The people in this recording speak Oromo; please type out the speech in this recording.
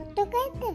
Oduka itti?